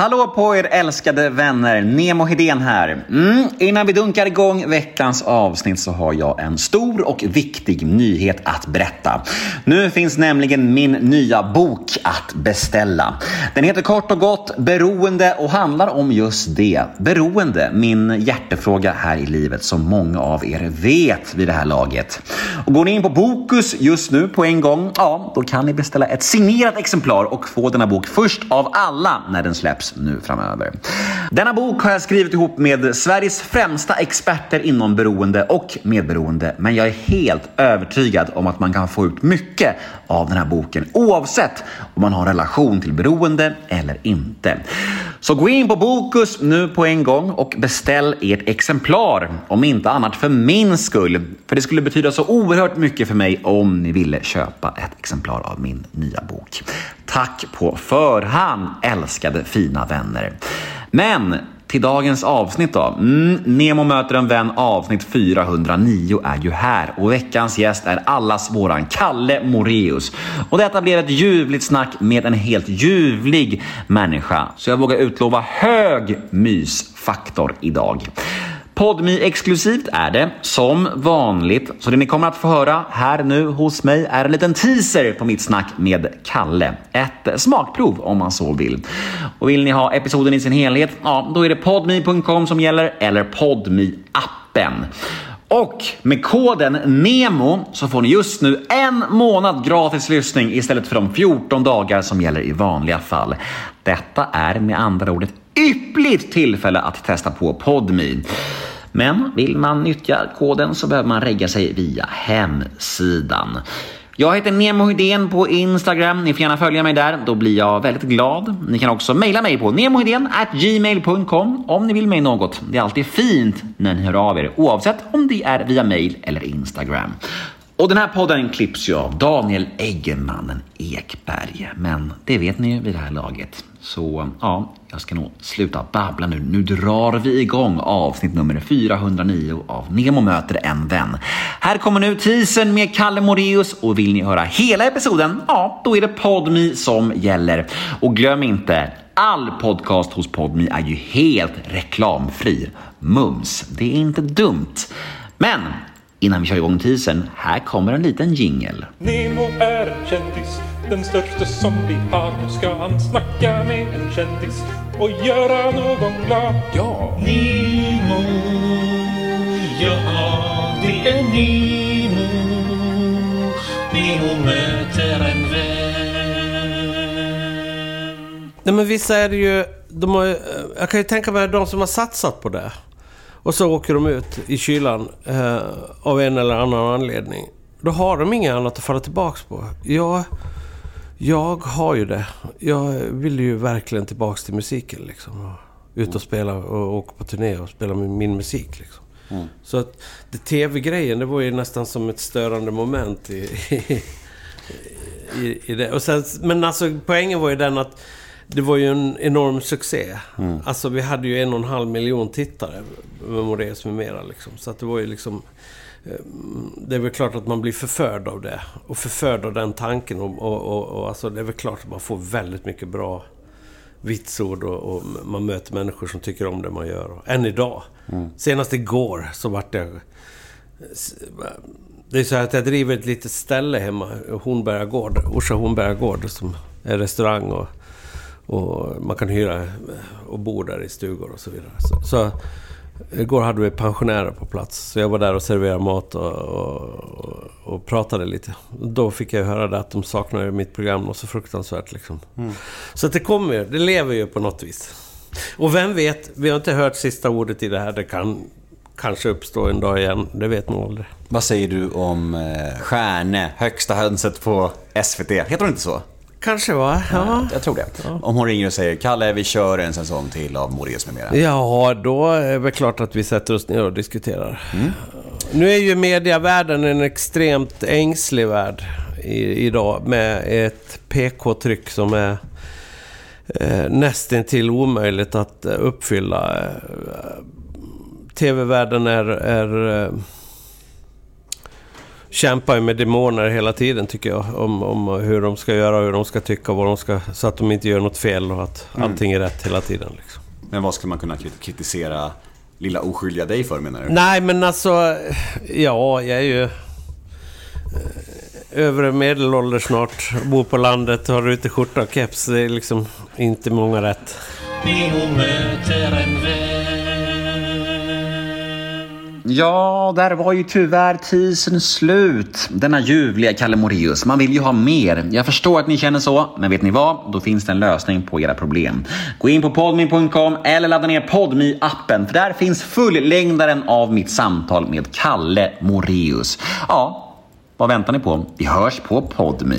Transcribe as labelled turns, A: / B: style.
A: Hallå på er älskade vänner! Nemo Hedén här. Mm, innan vi dunkar igång veckans avsnitt så har jag en stor och viktig nyhet att berätta. Nu finns nämligen min nya bok att beställa. Den heter kort och gott Beroende och handlar om just det. Beroende, min hjärtefråga här i livet som många av er vet vid det här laget. Och går ni in på Bokus just nu på en gång, ja, då kan ni beställa ett signerat exemplar och få denna bok först av alla när den släpps nu framöver. Denna bok har jag skrivit ihop med Sveriges främsta experter inom beroende och medberoende, men jag är helt övertygad om att man kan få ut mycket av den här boken oavsett om man har en relation till beroende eller inte. Så gå in på Bokus nu på en gång och beställ ert exemplar, om inte annat för min skull. För det skulle betyda så oerhört mycket för mig om ni ville köpa ett exemplar av min nya bok. Tack på förhand, älskade fina vänner. Men till dagens avsnitt då. Mm, Nemo möter en vän avsnitt 409 är ju här och veckans gäst är allas våran Kalle Moreus. Och detta blev ett ljuvligt snack med en helt ljuvlig människa. Så jag vågar utlova hög mysfaktor idag. Podmi exklusivt är det, som vanligt. Så det ni kommer att få höra här nu hos mig är en liten teaser på mitt snack med Kalle. Ett smakprov om man så vill. Och vill ni ha episoden i sin helhet, ja, då är det podmi.com som gäller eller podmi appen och med koden NEMO så får ni just nu en månad gratis lyssning istället för de 14 dagar som gäller i vanliga fall. Detta är med andra ord ett yppligt tillfälle att testa på PodMe. Men vill man nyttja koden så behöver man regga sig via hemsidan. Jag heter Nemo Hedén på Instagram. Ni får gärna följa mig där. Då blir jag väldigt glad. Ni kan också mejla mig på gmail.com om ni vill mig något. Det är alltid fint när ni hör av er oavsett om det är via mail eller Instagram. Och den här podden klipps ju av Daniel Eggenmannen Ekberg. Men det vet ni ju vid det här laget. Så ja, jag ska nog sluta babbla nu. Nu drar vi igång avsnitt nummer 409 av Nemo möter en vän. Här kommer nu teasern med Kalle Moreus och vill ni höra hela episoden, ja, då är det Podmi som gäller. Och glöm inte, all podcast hos Podmi är ju helt reklamfri. Mums, det är inte dumt. Men innan vi kör igång teasern, här kommer en liten jingel.
B: Nemo är en kändis, den största som vi har. Nu ska han snacka med en kändis och göra någon glad. Ja!
C: Nemo, ja det är Nemo. Nemo möter en vän.
D: Nej men vissa är det ju... De har, ju- jag kan ju tänka mig de som har satsat på det. Och så åker de ut i kylan eh, av en eller annan anledning. Då har de inget annat att falla tillbaks på. Jag, jag har ju det. Jag vill ju verkligen tillbaks till musiken liksom. Ut och spela och åka på turné och spela min, min musik liksom. Så att det tv-grejen, det var ju nästan som ett störande moment i, i, i, i det. Och sen, men alltså poängen var ju den att det var ju en enorm succé. Alltså vi hade ju en och en halv miljon tittare med Moraeus med mera liksom. Så att det var ju liksom... eh, Det är väl klart att man blir förförd av det. Och förförd av den tanken. Och, och, och, och alltså det är väl klart att man får väldigt mycket bra vitsord och, och man möter människor som tycker om det man gör. Än idag. Senast igår så vart jag... Det är så här att jag driver ett litet ställe hemma, Hornberga gård, Orsa Hornberga gård, som är restaurang och, och man kan hyra och bo där i stugor och så vidare. Så, så igår hade vi pensionärer på plats, så jag var där och serverade mat och, och, och pratade lite. Då fick jag höra det att de saknade mitt program och så fruktansvärt liksom. Så att det kommer ju, det lever ju på något vis. Och vem vet, vi har inte hört sista ordet i det här, det kan kanske uppstå en dag igen, det vet man aldrig.
A: Vad säger du om eh, Stjärne, högsta hönset på SVT? Heter hon inte så?
D: Kanske va? Ja.
A: Jag tror det. Om hon ringer och säger Kalle, vi kör en säsong till av Moraeus med mera.
D: Ja, då är det klart att vi sätter oss ner och diskuterar. Nu är ju mediavärlden en extremt ängslig värld i, idag med ett PK-tryck som är eh, nästintill omöjligt att eh, uppfylla. Eh, TV-världen är, är eh, kämpar ju med demoner hela tiden tycker jag. Om, om hur de ska göra, hur de ska tycka, vad de ska... Så att de inte gör något fel och att allting är rätt hela tiden. Liksom.
E: Men vad skulle man kunna krit- kritisera lilla oskyldiga dig för menar du?
D: Nej, men alltså... Ja, jag är ju... eh, Övre medelålder snart. Bor på landet, har rutig skjorta och keps. Det är liksom inte många rätt.
A: Ja, där var ju tyvärr tisen slut. Denna ljuvliga Kalle Moraeus. Man vill ju ha mer. Jag förstår att ni känner så, men vet ni vad? Då finns det en lösning på era problem. Gå in på podme.com eller ladda ner podme appen för där finns fullängdaren av mitt samtal med Kalle Moraeus. Ja, vad väntar ni på? Vi hörs på podme.